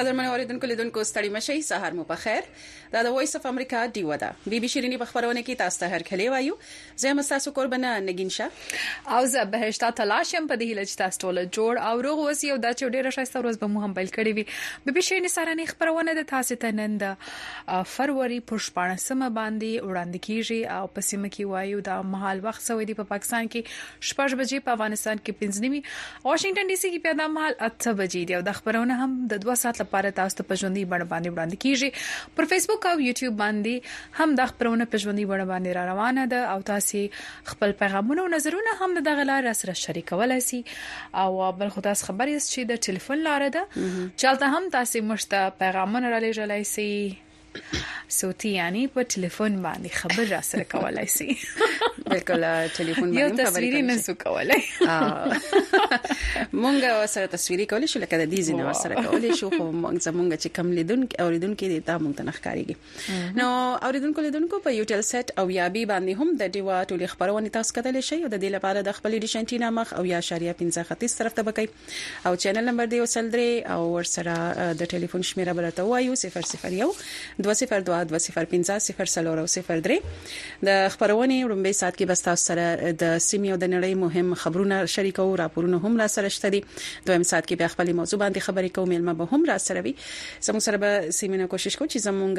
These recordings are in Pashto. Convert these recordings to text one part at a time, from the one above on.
قدرمن اوریدونکو لیدونکو ستړي مشي سهار مو په خیر دا د وایس اف امریکا دیو ده بي بي شيريني په خبرونه کې تاسو ته هر کله وایو زه یم ستاسو کوربنه نګین شه. او زه بهشتا ته لاړ شم په دې هیله چې تاسو ټول جوړ او روغ اوسئ او دا چې ډیره ښایسته ورځ به مو هم پیل کړې وي بي بي شینې سارانې خبرونه د تاسو ته نن د فروری پر 14مه باندې وړاندې کیږي او په سیمه کې وایو دا مهال وخت سوی دی په پاکستان کې شپږ بجې په افغانستان کې پنځنیمي واشنگټن ډي سي کې پیدا مهال 8 بجې دی او دا خبرونه هم د 2 ساعت لپاره تاسو ته په ژوندۍ بڼه باندې وړاندې کیږي پر فیسبوک او یوټیوب باندې هم دا خپرونه په ژوندۍ بڼه باندې را روانه ده او تاسو خپل پیغامونه او نظرونه هم د دغه لار را سره شریکولای شئ او بل خو تاسو خبر یاست چې د ټلیفون لار ده چلته هم تاسو مشته پیغامونه را لېږلای شئ صوتي یعنی په ټلیفون باندې خبر را سره کولای شي بالکل ټلیفون باندې یو تصویري نه سو کولای مونږ سره تصویري کولای شو لکه د دې ځینې سره کولای شو خو مونږ زمونږ چې کم لیدونکو او لیدونکو دې ته مونږ ته نخکاریږي نو اوریدونکو لیدونکو په یوټل سیټ او یا بي باندې هم د دیوا ټول خبرونه تاسو کتلی شئ او د دې لپاره د خپل ډیش انټینا مخ او یا شاریه 15 ختیځ طرف ته بکی او چینل نمبر دی وسل درې او ورسره د ټلیفون شمیره برته وایو 001 202205003 د خبرونه وړمبي سات کې بس تاسو سره د سیمې او د نړۍ مهم خبرونه شریکو راپورونه هم را سره شته دي دویم سات کې بیا خپل موضوع باندې خبرې کوو ملما به هم را سره وي زموږ سره به سیمینه کوشش کوو چې زمونږ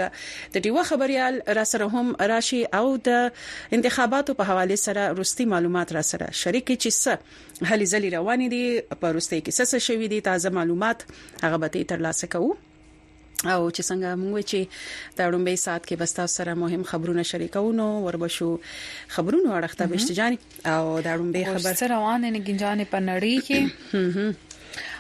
د ډیوه خبريال را سره هم راشي او د انتخاباتو په حواله سره روستي معلومات را سره شریک کړي چې څه هلي ځلې روان دي په روستي کې څه څه شوي دي تازه معلومات هغه به تر لاسه کوو او چې څنګه موږ چې د اړومبې سات کې بستا سره مهم خبرونه شریکو نو وربشو خبرونو اړخته بشتجاني او دا ډومبه خبر سره روان دي نګنجانې په نړۍ کې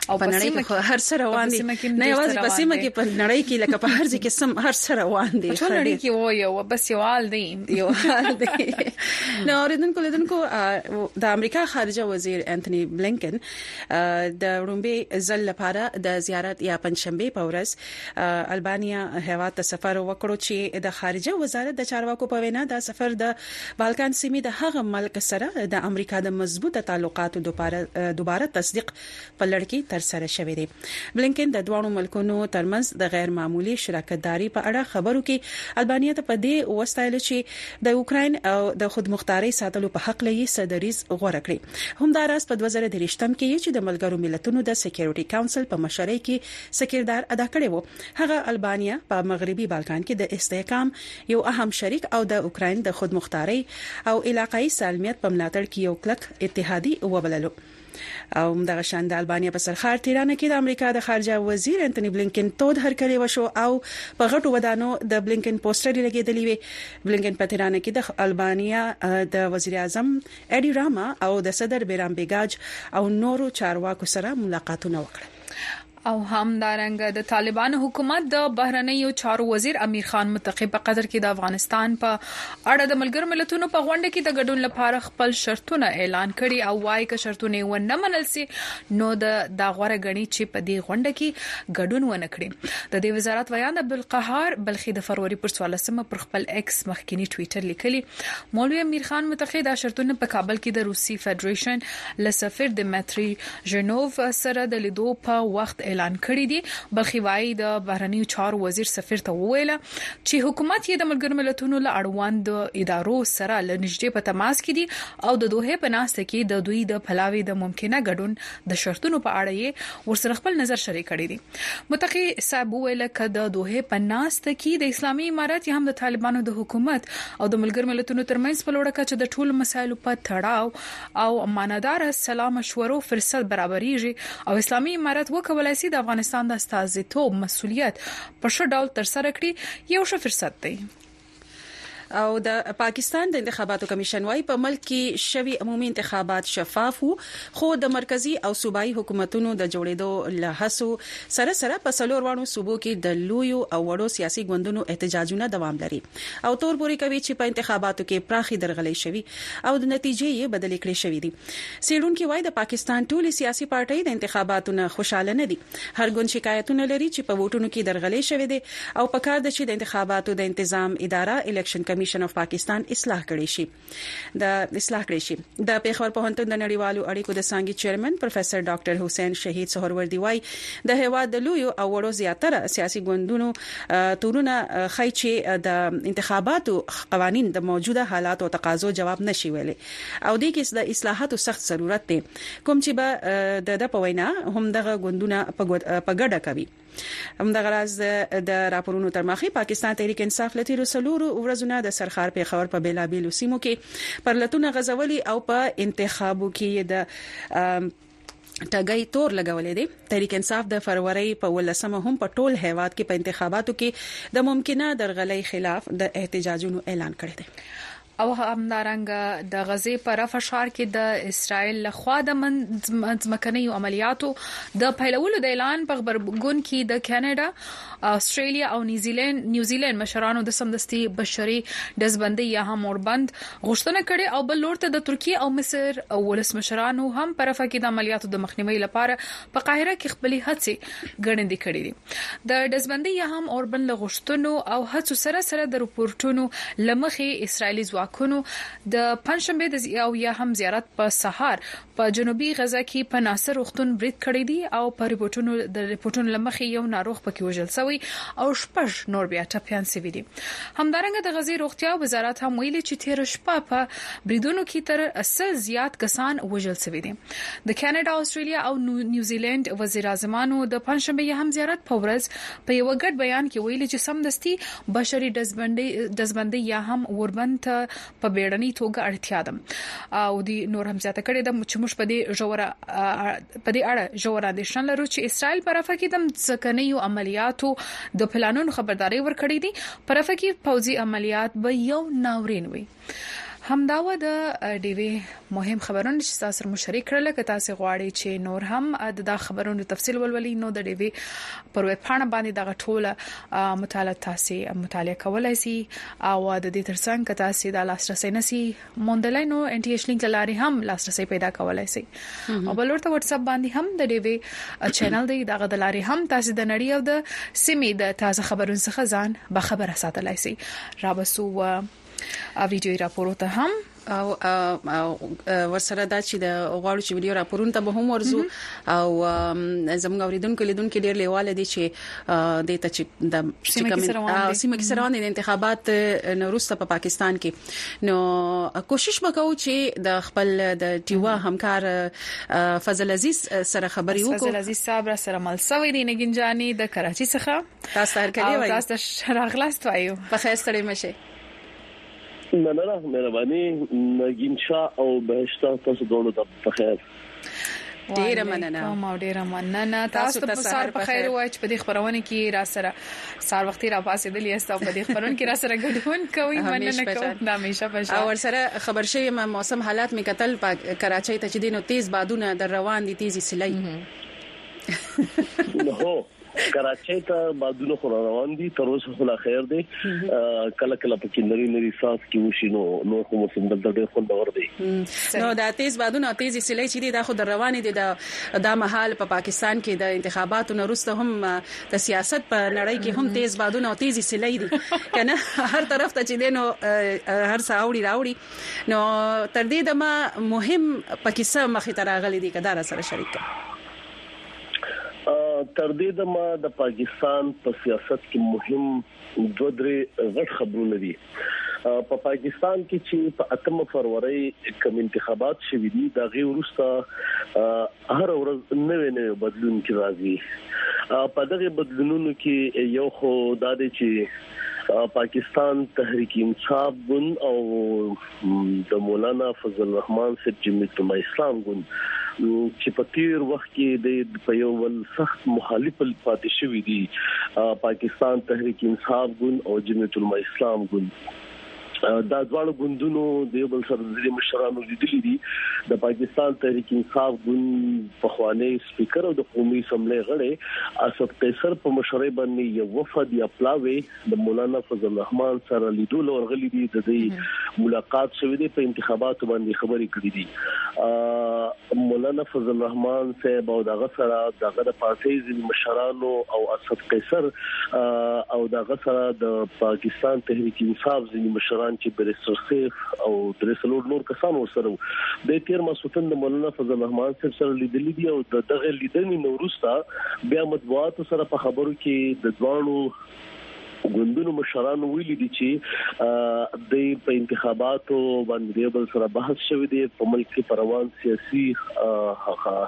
او په نړۍ کې هر سره روان دي نه یوازې په سیمه کې په نړۍ کې لکه په هر ځای کې سم هر سره روان دي په نړۍ کې و یو بس یو حال دی یو حال دی نو اوریدونکو لیدونکو د امریکا خارجه وزیر انټونی بلینکن د رومبي ځل لپاره د زیارت یا پنځشنبه په ورځ البانیا هوا ته سفر وکړو چې د خارجه وزارت د چارواکو په وینا دا سفر د بالکان سیمې د هغه ملک سره د امریکا د مضبوطه تعلقاتو دوباره تصدیق په لړ کې ترسره شوی دی. بلینکن د دواړو ملکونو ترمنځ د غیر معمولي شراکت داري په اړه خبرو کې البانیا ته په دې وستایلو چې د اوکراین د خودمختارۍ ساتلو په هکله یې څه دریځ غوره کړي. همدا راز په دوه زره درویشت کې یې چې د ملګرو ملتونو د سیکیورټي کونسل په مشرۍ کې سکیردار ادا کړی و، هغه البانیا په مغربي بالکان کې د استحکام یو اهم شریک او د اوکراین د خودمختارۍ او علاقايي سالمیت په ملاتړ کې یو کلک اتحادي وبللو. او دغه شان د البانیا په سرخار تیرانه کې د امریکا د خارجه وزیر انټونی بلینکن تود هرکلی وشو او په غټو ودانو د بلینکن پوسټرې لګیدلې وي بلینکن په تیرانه کې د البانیا د وزیر اعظم اډی راما او د صدر بیرام بیګاج او نورو چارواکو سره ملاقاتونه وکړل او همدارنګه د طالبانو حکومت د بهرنیو چارو وزیر امیر خان متقی په قطر کې د افغانستان په اړه د ملګر ملتونو په غونډه کې د ګډون لپاره خپل شرطونه اعلان کړي او وايي چې شرطونه و نه منل سي نو د دا غوړه غني چې په دې غونډه کې ګډون و نه کړي د دې وزارت ویاند عبدالقهار بلخي د فروری پر 14مه پر خپل ایکس مخکینی ټوئیټر لیکلی مولوی امیر خان متقی دا شرطونه په کابل کې د روسي فدریشن لسفیر دمتری ژنوف سره د لیدو په وخت اعلان کړی دی. بلخي وايي د بهرنیو چارو وزیر سفیر ته وویل چې حکومت یې د ملګرو ملتونو له اړوند ادارو سره له نږدې په تماس کې دي او د دوحې په ناسته کې د دوی د پلاوي د ممکنه ګډون د شرطونو په اړه یې ورسره خپل نظر شریک کړی دی. متقي صاحب وویل که د دوحې په ناسته کې د اسلامي امارت یا هم د طالبانو د حکومت او د ملګرو ملتونو ترمنځ په لوړه کچه د ټولو مسایلو په تړاو او معنادار سلا مشورو فرصت برابرېږي او اسلامي امارت وکولای شي د افغانستان د استازیتوب مسولیت په ښه ډول تر سره کړي یو ښه فرصت دی او د پاکستان د انتخاباتو کمیشن وايي په ملک کې شوی عمومي انتخابات شفاف وو خو د مرکزی او صوبایي حکومتونو د جوړېدو له هڅو سره سره په څلور وړو صوبو کې د لویو او وړو سیاسي ګوندونو احتجاجونه دوام لري او تور پورې کوي چې په انتخاباتو کې پراخې درغلۍ شوي او د نتیجې یې بدلې کړې شوې دي. څېړونکي وايي، د پاکستان ټولې سیاسي پارټۍ د انتخاباتو نه خوشاله نه دي. هر ګوند شکایتونه لري چې په ووټونو کې درغلۍ شوې دي او پکار ده چې د انتخاباتو د انتظام اداره الیکشن کمېشن اف پاکستان اصلاح کړې شي. د اصلاح کړی شي د پیښور په هنتون د نړیوالو اړیکو د سانګي چیرمن پروفیسور ډاکټر حسین شهید سهروردی وای د هوا د لوی او وړو زیاتره سیاسي ګوندونو تورونه خای چې د انتخاباتو قوانين د موجوده حالات او تقاضو جواب نشي ویلي او د کیس د اصلاحاتو سخت ضرورت دی کوم چې به د د پوینا هم دغه ګوندونه په ګډه کوي همدغه راز د راپورونو تر مخې پاکستان تحریک انصاف لتی رسولور ورځونه د سرخار په خبر په بیلابیلو سیمو کې پر لتون غزولي او په انتخابو کې د ټګي تور لګولې دي تحریک انصاف د فروری په ولسمه هم په ټول هیواد کې په انتخاباتو کې د ممکنه درغلۍ خلاف د احتجاجونو اعلان کړی دی او همدارنګه د غزې په رفح ښار کې د اسرائیل له خوا د ځمکنیو عملیاتو د پیلولو د اعلان په غبرګون کې د کاناډا، استرالیا او نیوزیلند مشرانو د سمدستي بشري دزبندۍ یا هم اوربند غوښتنه کړې او بل لور ته د ترکیې او مصر ولسمشرانو هم په رفح کې د عملیاتو د مخنیوي لپاره په قاهره کې خپلې هڅې ګړندۍ کړې دي. د ډزبندۍ یا هم اوربند له غوښتنو او هڅو سره سره د رپورټونو له مخې اسرایلي ځواکونو د پنجشنبې د او یا هم زیارت په سهار په جنوبي غزه کې په ناصر روغتون برید کړی دی او په رپورټونو د رپورټونو له مخې یو ناروغ پکې وژل شوی او شپږ نور بیا ټپیان شوي دي همدارنګه د غزې روغتیا وزارت هم ویلي چې تیر شپه په بریدونو کې تر سل زیات کسان وژل شوي دي د کاناډا، استرالیا او نیوزیلنډ وزیراعظمانو د پنځشنبه یهم زیارت په ورځ په یو ګډ بیان کې ویلي چې سمدستي بشري دزبندۍ یا هم اوربند ته په بیړنۍ توګه اړتیا ده او دی نور هم زیاته کړې ده چې موږ په دې ژوره په دې اړه ژوره اندېښنه لرو چې اسرائیل پر رفح کې د ځکنیو عملیاتو د پلانونو خبرداري ورکړې دي پر رفح کې پوځي عملیات به یو ناورین وي همدا وه د ډیوی مهم خبرونه چې تاسو سره مو شریک کړل که تاسو غواړئ چې نور هم د دا خبرونو تفصیل ولولئ نو د ډیوی پر ویب پاڼه باندې دغه ټوله مطالعه تاسو مطالعه کولای شئ او د دې ترڅنګ که تاسو د لاسرسي نسی موندلای نو ان ټي ایچ لینک لاري هم لاسرسي پیدا کولای شئ او بل ورته واتس اپ باندې هم د ډیوی چینل دی دغه د لاري هم تاسو د نړۍ او د سیمې د تازه خبرونو څخه ځان به خبره ساتلای شئ را بسو او ویډیوي راپورو ته هم او ورسره دا چې د غواړو چې ویډیو راپورونه ته به هم ورزو او زموږ اوریدونکو لیدونکو ډیر لیواله دي چې د ته چې د سیمه کې روان دي انتخابات نوروسته په پاکستان کې نو کوشش وکاو چې د خپل د ټیوا همکار فضل عزیز سره خبري وکړو فضل عزیز صاحب را سره مل سوي دي نګینجاني د کراچي څخه تاسو هر کله وایو تاسو شراغلاست وایو په خیر سره مشه مننه مهرباني نگین شاه او بهشته تاسو دوه ته په خیر ډیره مننه کوم او ډیره مننه تاسو ته سهار په خیر وای چې په دې خبرونه کې را سره سار وخت را پاسې دلی است په دې خبرونه کې را سره ګډون کوي مننه کوم دا همیشه بشه او سره خبر شوی ما موسم حالات می قتل په کراچۍ ته چې دینو تیز بادونه در روان دي تیزی سلای هو کراچۍ ته بادونه خو روان دي تر اوسه خو لا خیر دی کله کله پکې نری نری ساس کې وشي نو نو خو موسم دلته ډېر خوندور دی نو دا تیز بادونه او تیز سیلۍ چې دي دا خو د روانې دي د مهال په پاکستان کې د انتخاباتو نه وروسته هم د سیاست په نړۍ کې هم تیز بادونه او تیز سیلۍ دي کنه هر طرف ته چې دینو هر څه اوړي راوړي نو تر دې دمه مهم پکې څه مخې ته راغلي دي کدار سره شریک کړئ تر دې دمه د پاکستان په سیاست کې مهم دوه درې غټ خبرونه دي په پاکستان کې چې په اتمه فروری کوم انتخابات شوي دي دا غي ورسته هر ورځ نوې نوې بدلون کې راځي په دغه بدلونونو کې یو خو دا دی چې پاکستان تحریک انصاف ګوند او د مولانا فضل الرحمن صاحب جمعیت علماء اسلام ګوند چې په تیر وخت کې د په یو ول سخت مخالف پاتې شوې دي پاکستان تحریک انصاف ګوند او جمعیت علماء اسلام ګوند دا دواړه ګوندونو د یو بل سره د مشرانو لیدلې دي د پاکستان تحریک انصاف ګوند په خوانی سپیکر او د قومي اسمبلی غړي اسد قیصر په مشرۍ باندې یو وفد یا پلاوي د مولانا فضل الرحمن سره لیدو لور غلي دي د دې ملاقات شوې دي په انتخاباتو باندې خبرې کړې دي مولانا فضل الرحمن صاحب او دغه سره دغه د پارټي ځینې مشرانو او اسد قیصر او دغه سره د پاکستان تحریک انصاف ځینې مشران چې بریسټر سیف او درې څلور نور کسان ورسره د تیر مسوتن د مولانا فضل الرحمن صاحب سره لیدلې دي او دغه لیدنې نورستا بیا مطبوعات سره په خبرو کې د دوانو ګوندونو مشرانو ویلي دي چې د په انتخاباتو باندې بل سره بحث شوی دی په ملک کې پروان سیاسي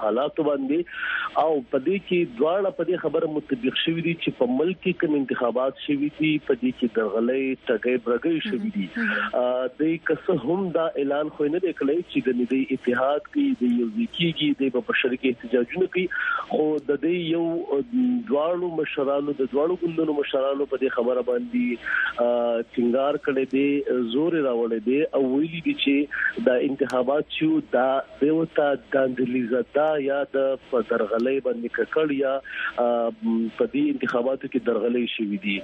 حالات باندې او په دې کې دواړه په دې خبره متفق شوی دي چې په ملک کې کوم انتخابات شوی دي په دې کې درغلې ټګې برګې شوی دي د کس هم دا اعلان خو نه دی کړی چې د دې اتحاد کې د یو ځکیږي د بشر کې احتجاجونه کوي خو د دې یو دواړو مشرانو د دواړو ګوندونو مشرانو په دې خبره باندې ټینګار کړی دی زور راوړی دی او ویلي دي چې دا انتخابات چې دا دیوتا داندلیزه دا یا د درغلې باندې ککړ یا په دې انتخاباتو کې درغلې شوې دي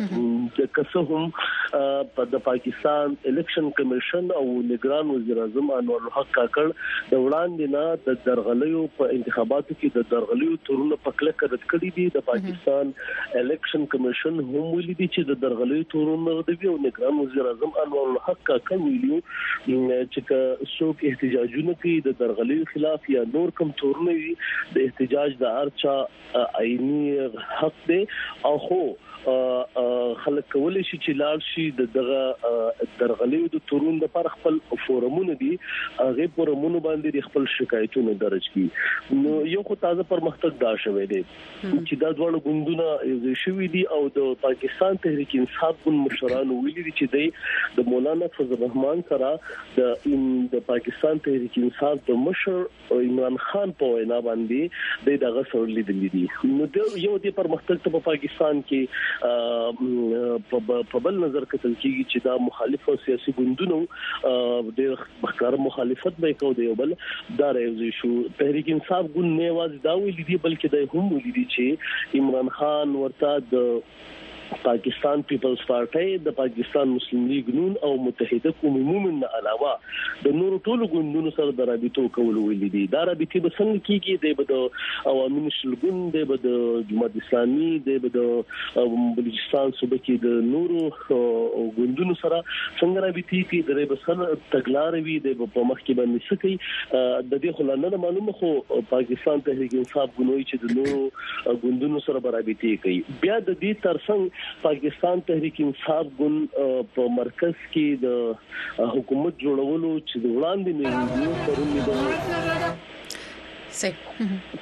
چې کسه هم په د پاکستان الیکشن کمیشن او نگران وزیر اعظم انور الحق کاکړ د وړاندې نه د درغلیو په انتخاباتو کې د درغلیو تورونه په کلکه رد کړي دي د پاکستان الیکشن کمیشن هم ویل دي چې د درغلیو تورونه رد دي او نگران وزیر اعظم انور الحق کاکا ویلو چې که څوک احتجاجونه کوي د درغلیو خلاف یا نور کم تورونه وي د احتجاج د ارچا عیني حق دی او خو خلک کولای شي چې لاړ شي د دغه درغلیو د تورون د پر خپل فورمونه دي هغه فورمونه باندې خپل شکایتونه درج کړي نو یو خو تازه پرمختګ دا شوه دی چې دا ډول ګوندونه یو شوی دي او د پاکستان تحریک انصاف ګوند مشران ویلي دي چې دی د مولانا فضل الرحمن سره د د پاکستان تحریک انصاف د مشر او عمران خان په وینا باندې د دغه سره لیدلې دي نو د یو د پرمختګ ته په پاکستان کې په بل نظر کتل کیږي چې دا مخالف او سیاسي ګوندونو د ښکار مخالفت به کوي د یو بل دا راوځي شو تحریک انصاف ګوند نه واز دا ویل دي بلکې د هم ویل دي چې عمران خان ورته د پاکستان پیپلز پارټۍ د پاکستان مسلم لیګ نون او متحده قومي مومن نه علاوه د نورو ټولو ګوندونو سره د رابطو کول ویلي دي دا رابطې به څنګه کیږي د بده عوامي نشل ګوند د بده جماعت اسلامي د بده بلوچستان صوبه کې د نورو ګوندونو سره څنګه رابطې کوي د به سره تګلار وي د په مخ کې باندې سکی د دې خلانه معلومه خو پاکستان تحریک انصاف ګنوي چې د نورو ګوندونو سره برابرتي کوي بیا د دې ترڅنګ پاکستان تحریک انصاف ګوند په مرکز کې د حکومت جوړولو چې وړاندې نه وو پرون د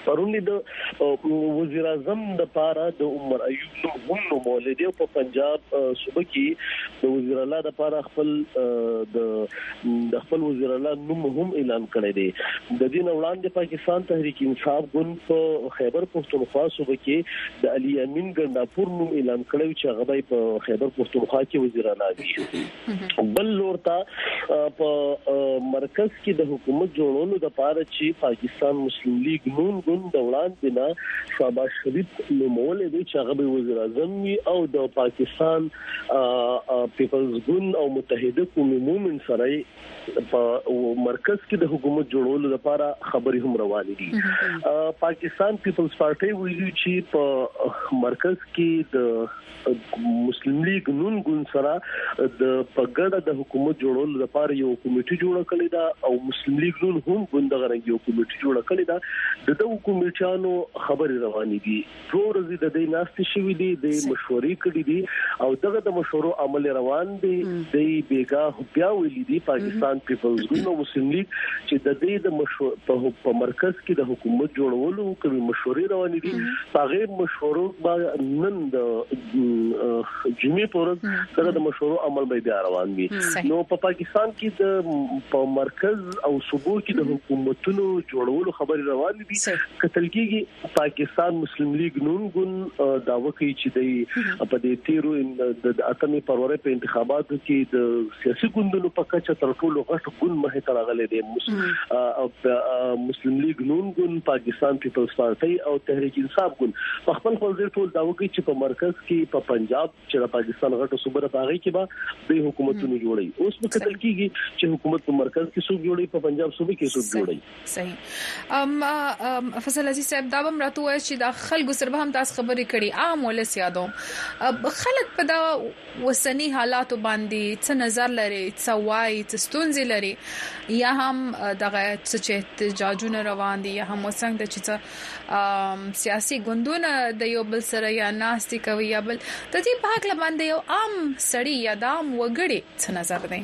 پرون د وزیر اعظم د پاره د عمر ایوب نو هم نو مولدی په پنجاب صوبه کې د وزیر اعلی د پاره خپل د د خپل وزیراعلی نوم هم اعلان کړی دی د دې نه وړاندې پاکستان تحریک انصاف ګوند په خیبر پښتونخوا صوبه کې د علي امین ګنداپور نوم اعلان کړی چې هغه به په خیبر پښتونخوا کې وزیراعلی وي بل لور ته په مرکز کې د حکومت جوړولو لپاره چې پاکستان مسلم لیگ نون ګوند د وړاندې نه شاباش شریف نومول دی چې هغه به وزیر اعظم وي او د پاکستان پیپلز ګوند او متحده قومي موومنټ سره په مرکز کې د حکومت جوړولو لپاره خبرې هم روانې دي پاکستان پیپلز پارټي ویلي چې په مرکز کې د مسلم لیگ نون ګوند سره د پګړه د حکومت جوړولو لپاره یو کمیټه جوړه کړې ده او مسلم لیگ نون هم ګوند غره یو کمیټه جوړه کړې ده د دوه کمیټانو خبرې روانې دي دوه ورځې د دې ناستې شوې دي د مشورې کړې دي او دغه د مشورو عمل روان دي د بیګا بیا ویلي دي پاکستان پیپلز ګوند او مسلم لیگ چې د دې د مشورو په مرکز کې د حکومت جوړولو کومې مشورې روان دي هغه مشورو با نن د جمعې پر ورځ دغه د مشورو عمل به بیا روان وي نو په پاکستان کې د په مرکز او صوبو کې د حکومتونو جوړولو خبرې روان دي کتل کېږي پاکستان مسلم لیګ نون ګوند دا وکړي چې د په دې تیرو د اتمې پرورې په انتخاباتو کې د سیاسي ګوندونو په کچه تر ټولو غټ ګوند مه ته راغلي دي مسلم لیګ نون ګوند پاکستان پیپلز پارټي او تحریک انصاف ګوند په خپل خپل ځای ټول دا وکړي چې په مرکز کې په پنجاب چې د پاکستان غټو صوبره باغې کې به د حکومتونو جوړي اوس په کتل کېږي چې حکومت په مرکز کې څوک جوړي په پنجاب صوبې کې څوک جوړي صحیح ام فصل عزیز صاحب دا هم راته وایي چې دا خلکو سره به هم تاسو خبرې کړي عام ولس یادو خلک په دا وسنی حالاتو باندې څه نظر لري څه وایي څه ستونزې لري یا هم دغه چې احتجاجونه روان دي یا هم وسنګ د چې سیاسي ګوندونه د یو بل سره یا ناستي کوي یا بل د دې په حق لباندې یو عام سړی یا دام وګړي څه نظر دی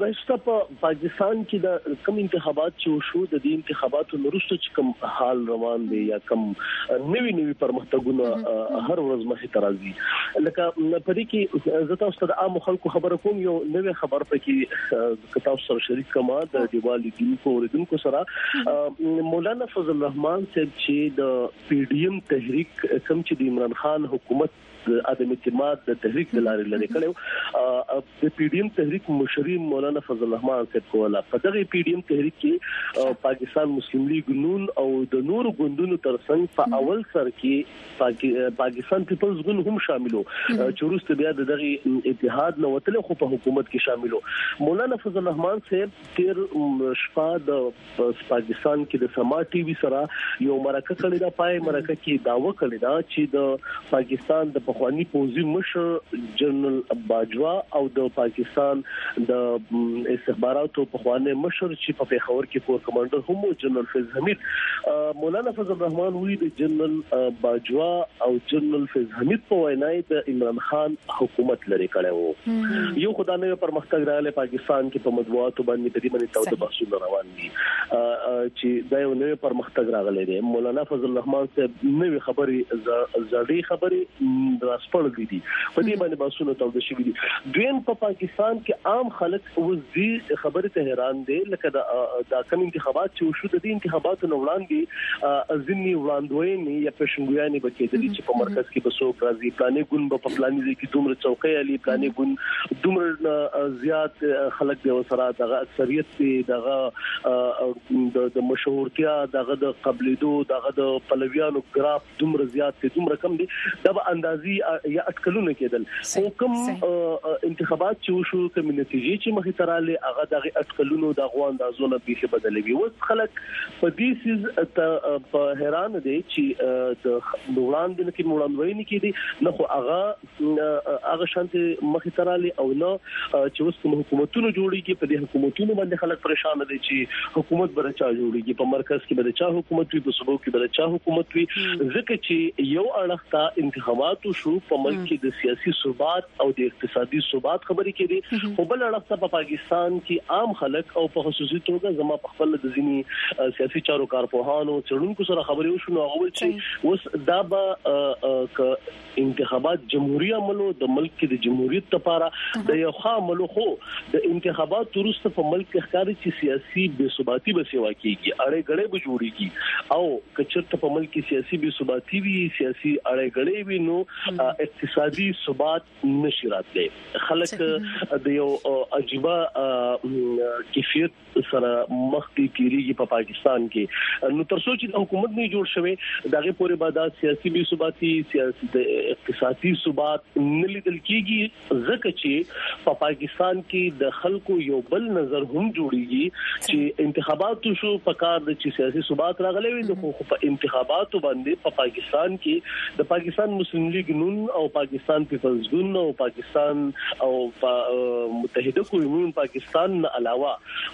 بهشته په پاکستان کې د کوم انتخابات چې وشو د دې انتخاباتو وروسته چې کوم حال روان دی یا کوم نوي نوي پرمختګونه هر ورځ مخې ته راځي لکه په دې کې زه تاسو ته عام خلکو خبره کوم یو نوې خبر پکې تاسو سره شریک کما د دیوالي دونکو اوریدونکو سره مولانا فضل الرحمن صاحب چې د پی ډی ایم تحریک کوم چې د عمران خان حکومت د عدم اعتماد د تحریک د لارې لري کړو د پی ډی ایم تحریک مشري مولانا فضل الرحمن صاحب کوله په دغه پی ډی ایم تحریک کې پاکستان مسلم لیګ نون او د نورو ګوندونو ترڅنګ په اول سر کې پاکستان پیپلز ګوند هم شاملو چې وروسته بیا د دغه اتحاد نو وتل خو په حکومت کې شاملو مولانا فضل الرحمن صاحب تیر شپه د په پاکستان کې د سما ټي وي سره یو مرکه کړې ده پای مرکه کې داوا کړې ده چې د پاکستان د پخوانی پوزي مشر جنرال باجوا او د پاکستان د استخباراتو پخوانی مشر چې په پیښور کې کور کمانډر هم وو جنرال فیض حمید مولانا فضل الرحمن وی د جنرال باجوا او جنرال فیض حمید په وینا د عمران خان حکومت لري کړي وو یو خدای نوې پرمختګ راغلی پاکستان کې په مطبوعاتو باندې په دې باندې تاوده بحثونه روان دي چې دا یو نوې پرمختګ راغلی دی مولانا فضل الرحمن صاحب نوې خبري زړې خبري راسپړلې دي په دې باندې بحثونه تاوده شوي دي دویم په پاکستان کې عام خلک اوس دی خبرې ته حیران دی لکه دا دا کوم انتخابات چې وشو د دې انتخاباتو نه وړاندې ځینی وړاندوینې یا پښنګویانې بکیدلې چې په مرکز کې بسو راځي پلانې ګون په پلانې ځای کې دومره چوکۍ علي پلانې ګون دومره زیات خلک دی وسره دغه اکثریت دی دغه د مشهورتیا دغه د قبلېدو دغه د پلویانو ګراف دومره زیات دي دومره کم دي دا به اندازي یا اټکلونه کېدل خو کوم انتخابات چې وشو کوم نتیجې چې مخې ته رااله هغه د اټکلونو د غو اندازو نه به بدلوي اوس خلک په دې سیز په حیران دي چې د وړاندې کې وړاندوینې کېدي نه خو هغه هغه شانتي مخې ته رالي او نه چې اوس کوم حکومتونه جوړيږي په دې حکومتونو باندې خلک پریشان دي چې حکومت به چا جوړيږي په مرکز کې به چا حکومت وي په صوبو کې به چا حکومت وي ځکه چې یو اړخ ته انتخابات شو په ملک کې د سیاسي ثبات او د اقتصادي ثبات خبرې کېدي خو بل اړخ ته په پاکستان کې عام خلک او په خصوصي توګه زما په خپل د ځینی سیاسي چارو کارپوهانو چړونکو سره خبرې وشو نو هغه چې اوس دا به انتخابات جمهوری عملو د ملک کې د جمهوریت لپاره د یو ښه عملو خو د انتخابات وروسته په ملک کې ښکاري چې سیاسي بې ثباتی به سیوا کیږي اړې غړې به جوړیږي او کچرته په ملک کې سیاسي بې ثباتی وي سیاسي اړې غړې وي نو اقتصادي ثبات نشي راتلی خلک د یو عجيبه کیفیت سره مخ دي تیریږي په پاکستان کې نو ترڅو چې د حکومت نه جوړ شوی دغه پورې به دا سیاسي بي ثباتي سیاسي د اقتصادي ثبات نه لیدل کیږي ځکه چې په پاکستان کې د خلکو یو بل نظر هم جوړیږي چې انتخاباتو شو په کار د چې سیاسي ثبات راغلی وي نو خو په انتخاباتو باندې په پاکستان کې د پاکستان مسلم لیګ نون او پاکستان پیپلز ګوند او پاکستان پاکستان او په متحده قومونو پاکستان نه علاوه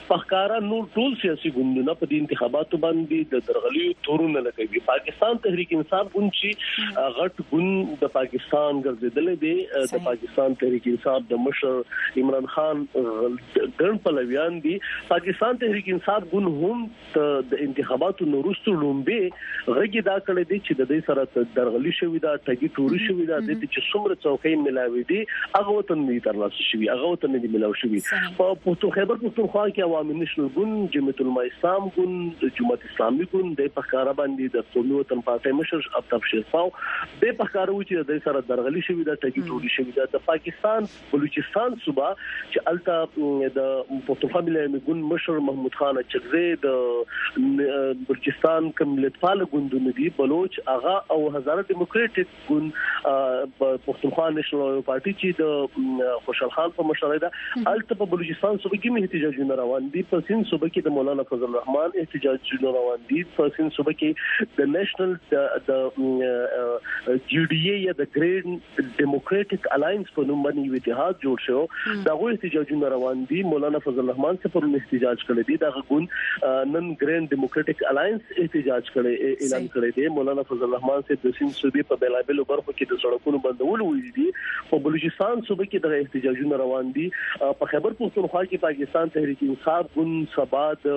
په ښکارا نور ټول سیاسي ګوندونه په دې انتخاباتو باندې د درغلي تورونه لګوي پاکستان تحریک انصاف ګوند چې غټ ګوند د پاکستان ګرځیدل دي د پاکستان تحریک انصاف د مشر عمران خان ګڼ پلویان دي پاکستان تحریک انصاف ګوند هم ته د انتخاباتو نورستو لومبي غږی دا کړی دی چې د دې سره درغلی شوې ده ټګي ټوري شوې ده د دې چې څومره څوکۍ ملاوي دي هغه وطن نه تر لاسه شوی هغه وطن نه ملاوي شوی په پښتون خیبر پښتونخوا کې عوامي نشل ګوند جمعیت الما اسلام ګوند د جماعت اسلامي ګوند د پخکار باندې د قومي وطن پارټي مشر عبدالف شیرفاو د پخکارو چې د سره درغلي شوې ده ټګي ټوري شوې ده د پاکستان بلوچستان صوبه چې الته د پښتونخوا ملي عامه ګوند مشر محمود خان چکزي د بلوچستان کوم لټپال ګوندونه دي بلوچ اغا او هزاره دیموکراټیک ګوند پښتونخوا نېشنل پارټي چې د خوشحال خان په مشرۍ ده الته په بلوچستان صوبه کې مې احتجاجونه روان دي په سین صوبه کې د مولانا فضل الرحمن احتجاجونه روان دي په سین صوبه کې د نېشنل د جی ډي اي یا د ګریډ ډیموکراټک الاینس په نوم باندې یو اتحاد جوړ شو دا غو احتجاجونه روان دي مولانا فضل الرحمن څخه پر احتجاج کړی دی دا غون نن ګرینډ ډیموکراټک الاینس احتجاج کړی اعلان کړی دی مولانا فضل الرحمن سي د سین صوبې په بلابل برخو کې د سړکونو بندول ویل دي په بلوچستان صوبې کې د احتجاجونه روان دي په خیبر پښتونخوا کې پاکستان تحریک انصاف ګون سبا د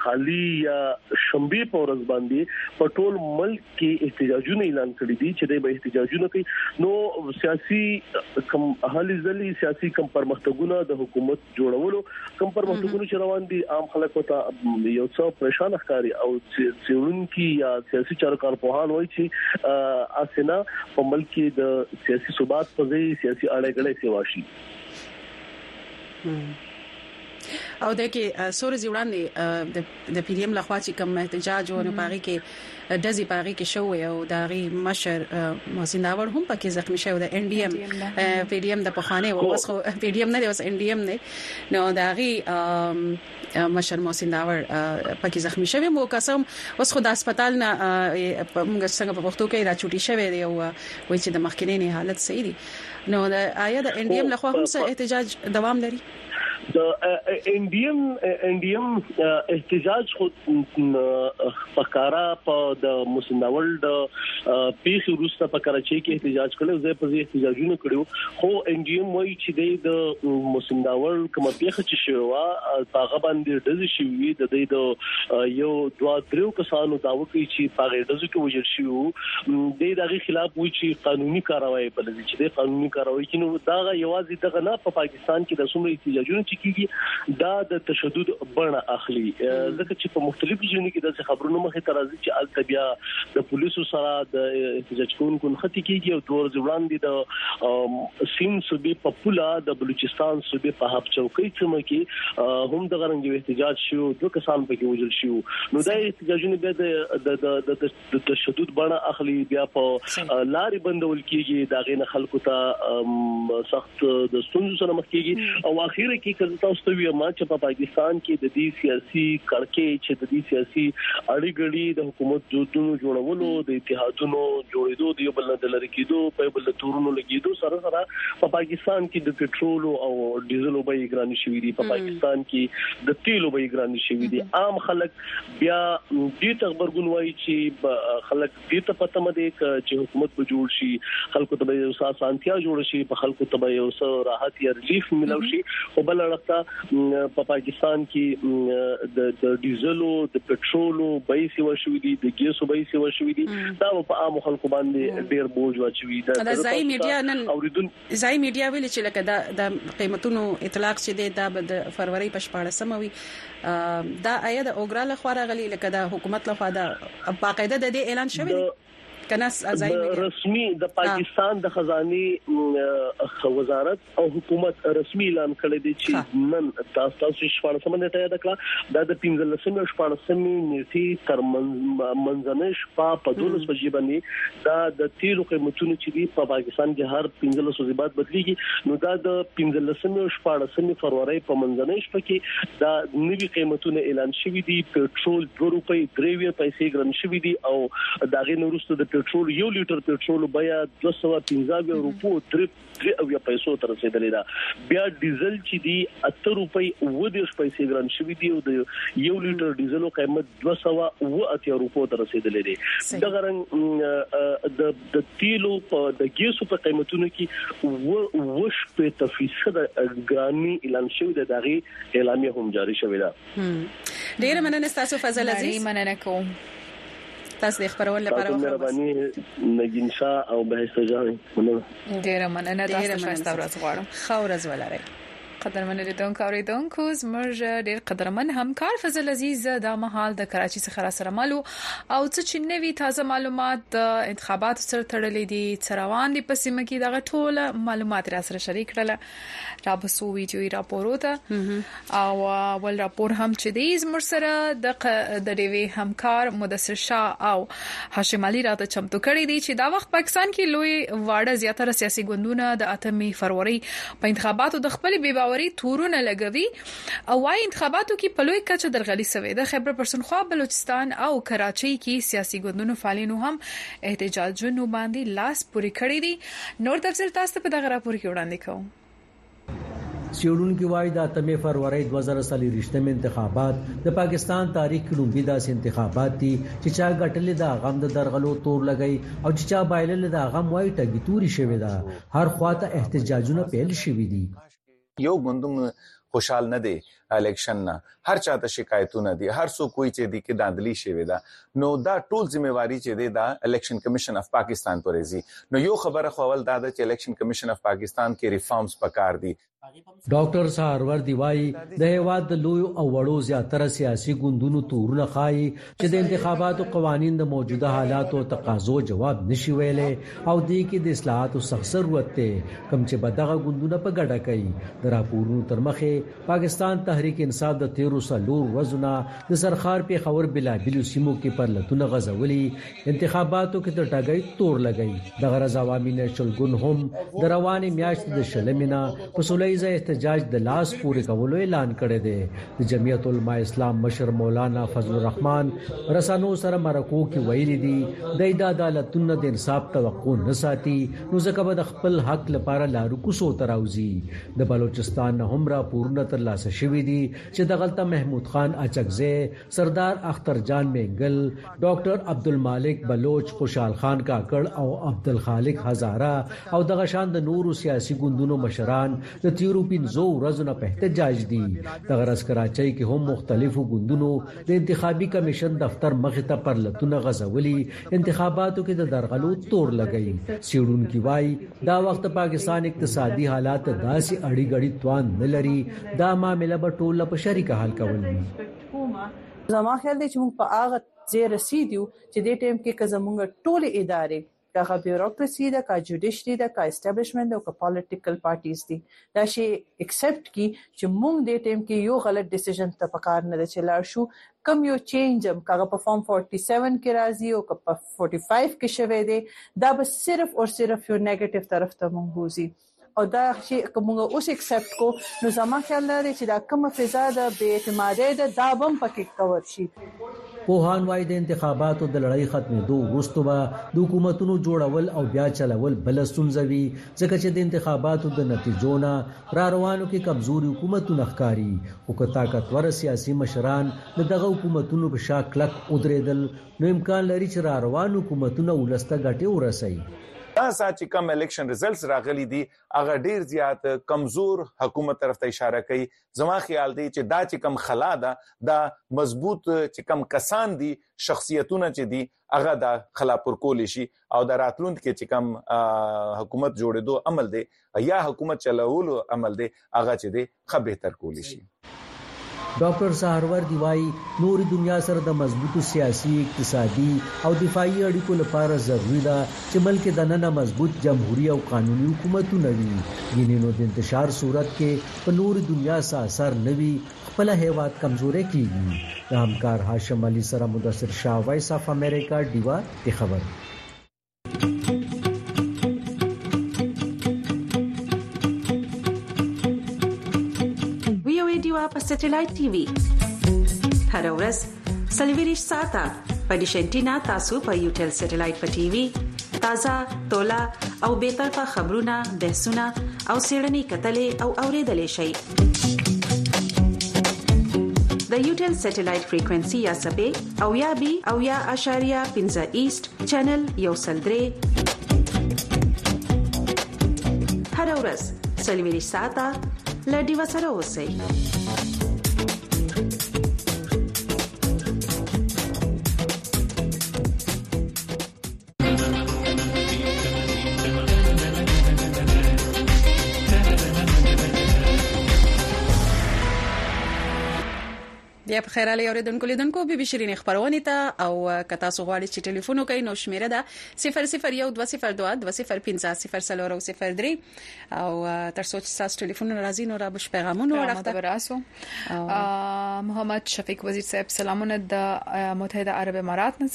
خالی یا شنبه په ورځ باندې په ټول ملک کې احتجاجونه اعلان کړی دي چې د به احتجاجونه کوي نو سیاسي کم اهلي ځلي سیاسي کم پرمختګونه د حکومت جوړولو کم پرمختګونه چې روان دي عام خلکو ته یو څه پریشان ښکاري او سیونکي یا سیاسي چارکار په حال وایي چې اسنه په ملک کې د سیاسي ثبات په ځای سیاسي اړه غړې سیوا شي او د کې سورې وړاندې د د پي ډي ایم لخوا چي کوم احتجاج وو نو په هغه کي ډزي په هغه کي شوي او د هغوی مشر محسن داوړ هم پکي زخمي شوی د اېن ډي ایم پي ډي ایم د پخواني وو اوس خو پي ډي ایم نه دی اوس اېن ډي ایم دی نو د هغوی مشر محسن داوړ پکي زخمي شوی مو که څه هم اوس خو د هسپتال نه موږ څنګه په پښتو کي را چوټي شوی دی او وایي چي د مخکنی نه حالت صحیح دی نو آیا د اېن ډي ایم لخوا هم څه احتجاج دوام لري؟ د ان ډي ام ان ډي ام احتجاج خو پکارا په د مسنداول د پیښ وروسته په کراچۍ کې احتجاج کړو زه په دې احتجاجونه کړو خو ان ډي ام وایي چې د مسنداول کوم پیښه چې شوه هغه باندې د دې شوی د دې د یو دوا درو کسانو دا وکړي چې په دې د ځکه وجل شو د دغه خلاف وی چې قانوني کاروایی بلل چې د قانوني کاروایی کینو دا یوازې دغه نه په پاکستان کې د څومره احتجاجونه چې کیږي دا د تشدد بڼه اخلي ځکه چې په مختلفو ځینو کې د خبرونو مخې ته راځي چې الته بیا د پولیسو سره د احتجاج کوونکو نختی کیږي او دوه ورځې وړاندې د سین صوبې په پولا د بلوچستان صوبې په هب چوکۍ سیمه کې هم د غرنګ احتجاج شو دوه کسان پکې وژل شو نو دا احتجاجونه بیا د د د تشدد بڼه اخلي بیا په لارې بندول کیږي دا غینه خلکو ته سخت د ستونزو سره مخ کیږي او اخیره کې کله تاسو ته ویما چې په پاکستان کې د دې سیاسي کړکې چې د دې سیاسي اړیګړي د حکومت جوړونو جوړولو د اتحادونو جوړېدو د یو بل نه لری کېدو په بل تورونو لګېدو سره سره په پاکستان کې د پټرول او ډیزل بیې ګران شوې دي په پاکستان کې د تیلو بیې ګران شوې دي عام خلک بیا دې ته غبرګون وایي چې خلک دې ته په تمه دي چې حکومت به جوړ شي خلکو ته به یو څه اسانتیا جوړ شي په خلکو ته به یو څه راحت یا ریلیف ملو شي او بل اړخته په پاکستان کې د ډیزلو د پټرولو بیې سیوا شوې دي د ګیسو بیې سیوا شوې دي دا په عام خلکو باندې ډیر بوج واچوي دا ځای میډیا نن اوریدونکو ځايي ميډيا ويلي چې لکه دا د قيمتونو اطلاق چې دی دا به د فرورۍ په شپاړس مه وي دا ايا د اوګرا له خوا راغلي لکه د حکومت له خوا دا باقاعده د دې اعلان شوی دی رسمي د پاکستان د خزاني وزارت او حکومت رسمي اعلان کړی دی چې نن تاسو تاسو شپږمه نیټه یاد کړه دا د 15 شپږمه نیټه تر منځنۍ شپه په 12 بجې باندې دا د تیلو قیمتونه چې دی په پاکستان کې هر 15 ورځې بعد بدلیږي نو دا د 15مې او 14مې فروری په منځنۍ شپه کې دا نوي قیمتونه اعلان شوي دي پېټرول 2 روپۍ 3 پیسې ګران شوي دي او دا غي نورسته د پېټرول یو لیټر پېټرول بیا 215 روپو 3 درې اویا پیسو ته رسیدلې ده بیا ډیزل چې دی اته روپۍ و دیش پیسې ګران شوی دی او د یو لیټر ډیزلو قیمت 200 و اتیا روپو ته رسیدلې دی د غرنګ د د تیلو په د ګیسو په قیمتونو کې و وش په تفیصد ګرانی اعلان شوی دی دغه اعلامیه هم جاری شوی ده هم ډیره مننه ستاسو فضل عزیز ډیره مننه کوم تاسو د خبرول لپاره وخت مهرباني نګین شاه او بهشت جان مننه ډیره مننه تاسو ته ښه ورځ غواړم ښه ورځ ولرئ قدرمن لیدونکو او ریدونکو زموږ ډیر قدرمن همکار فضل عزیز دا مهال د کراچي څخه را سره مالو او څه چې نوي تازه معلومات د انتخاباتو سره تړلې دي څه روان دي په سیمه کې دغه ټوله معلومات را سره شریک کړل رابسو ویډیوي راپورو ته او اول راپور هم چې دی زموږ سره د د ډیوی همکار مدثر شاه او هاشم علي راته چمتو کړی دی چې دا وخت پاکستان کې لوی واړه زیاتره سیاسي ګوندونه د اتمې فروری په انتخاباتو د خپل بي باوري تورونه لګوي او وايي انتخاباتو کې په لوی کچه درغلي سوي د خیبر پښتونخوا بلوچستان او کراچۍ کې سیاسي ګوندونو فعالینو هم احتجاجونو باندې لاس پوري کړی دی نور تفصیل تاسو ته په دغه راپور کې وړاندې کوو. څېړونکي وايي د اتمې فرورۍ دوه زره څلېرویشتم انتخابات د پاکستان تاریخ کې لومړي داسې انتخابات دي چې چا ګټلې د هغه هم د درغلو تور لګی او چې چا بایللې د هغه هم وایي ټګي توري شوې ده هر خوا ته احتجاجونه پیل شوي دي یو ګوندوم خوشحال نه دی الیکشن نه هر چاته شکایتونه دي هر څوک کوئی چې دي کې داندلی شوی دا نو دا ټول ځمېواري چې دی دا الیکشن کمیشن اف پاکستان پرې زی نو یو خبره خو اول دا ده چې الیکشن کمیشن اف پاکستان کې ریفارمز پکار دي ډاکټر سهاروردي وایي د هیواد د لویو او وړو زیاتره سیاسي ګوندونو تورونه ښایي چې د انتخاباتو قوانین د موجوده حالاتو تقاضو جواب نشي ویلې او دې کې د اصلاحاتو سخت ضرورت دی کوم چې بدغه ګوندونه په ګډه کوي د راپورونو تر مخه پاکستان تحریک انصاف د 13 سلور ورځونه د سرخار په خبر بلا بلو سیمو کې پر لتون غزولي انتخاباتو کې د ټاګي تور لګي د غرض عوامي نېشنل ګوند هم د روانې میاشت د شلمینا په سولېزه احتجاج د لاس پورې کولو اعلان کړی دی د جمعیت علما اسلام مشر مولانا فضل الرحمن رسانو سره مرکو کې ویلي دي د د عدالتونو د انصاف توقع نه ساتي نو ځکه به د خپل حق لپاره لارو کوسو تراوزی د بلوچستان نه هم را پورنه تر لاسه شوې دي چې د غلطه محمود خان اچکزه سردار اختر جان مینګل ډاکټر عبدالمالک بلوچ خوشحال خان کاکړ او عبدالخالق هزاره او دغه شان د نورو سیاسي ګوندونو مشران د تیرو پنځو ورځو نه په احتجاج دي د غرض کراچۍ کې هم مختلفو ګوندونو د انتخابي کمیشن دفتر مخې ته پرلتونه غزولي انتخاباتو کې د درغلو تور لګي سیړونکو وایي دا وخت پاکستان اقتصادي حالات داسې اړي غړي توان نه لري دا معاملې به ټول په شریکه حل کول زما خیال دی چې موږ په هغه ځای رسیدو چې د ټیم کې که زمونږ ټول ادارې دغه بیوروکراسي ده که جوډیشري ده که اسټبلشمنټ ده او که پالیټیکل پارټیز دي دا شي اکسپټ کړي چې مونږ دې ټایم کې یو غلط ډیسیژن ته پکار نه ده چې لاړ شو کوم یو چینج هم که هغه په فارم 47 کې راځي او که په 45 کې شوی دی دا به صرف او صرف یو نیګیټیو طرف ته مونږ بوزي او دا چې کومه اوس ایکسپټ کو نو زما خیال لري چې دا کومه فضا د بی اعتمادي ده دا بم پکې کور شي پوهان وايي د انتخاباتو د لړۍ ختمېدو وروسته به د حکومتونو جوړول او بیا چلول بل ستونزه وي ځکه چې د انتخاباتو د نتیجو نه را روانو کې کمزوري حکومتونه ښکاري او که طاقتور سیاسي مشران د دغه حکومتونو په شا کلک ودرېدل نو امکان لري چې را روان حکومتونه ولس ته ګټې ورسوي. دا ساعت چې کوم الیکشن ریزلټس راغلي دي هغه ډیر زیات کمزور حکومت طرف ته اشاره کوي زما خیال دی چې دا چې کوم خلا ده دا مضبوط چې کوم کسان دي شخصیتونه چې دي هغه دا خلا پر کول شي او د راتلوند کې چې کوم حکومت جوړېدو عمل دی یا حکومت چلولو عمل دی هغه چې دی ښه بهتر کولی شي. ډاکټر سهروردي وايي، نورې دنیا سره د مضبوطو سیاسي، اقتصادي او دفاعي اړیکو لپاره ضروري ده چې ملک دننه مضبوط جمهوري او قانوني حکومتونه وي، ګینې نو دانتشار صورت کې په نورې دنیا څه اثر نه وي، خپله هېواد کمزوری کېږي. له همکار هاشم علي سره مدثر شاه وایس آف امریکا ډیوه کې خبرې. وی او ډیوا په سټلایټ ټي وي هر ورځ سلویریش ساته په دیشنټینا تاسو په یو ټل سټلایټ په ټي وي تازه تولا او به طرفه خبرونه بحثونه او سیړنی کتلې او اوریدلې شي د یو ټل سټلایټ فریکوئنسي یا سبې او یا بي او یا اشاریه 15 ایست چینل یو سل درې هر ورځ سلویری ساته لډي وسره اوسئ بیا په خیر علي اوریدونکو لیدونکو بي بي شیرینې خبرونه ته او که تاسو غواړئ چې ټلیفون وکړئ نو شمیره ده 001202205003 او تر څو چې تاسو ټلیفون راځي نو را بش پیغامونه ورخته براسو محمد شفیق وزیر صاحب سلامونه د متحده عرب امارات نه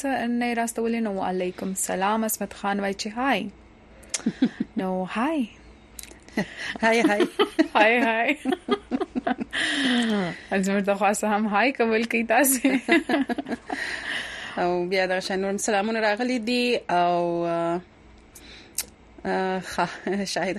راستولې نو علیکم سلام اسمت خان وای چې هاي نو هاي های های های های اجمر ته خاصه هم های قبول کی تاسو او بیا د شنور سلامونه راغلي دي او شاهد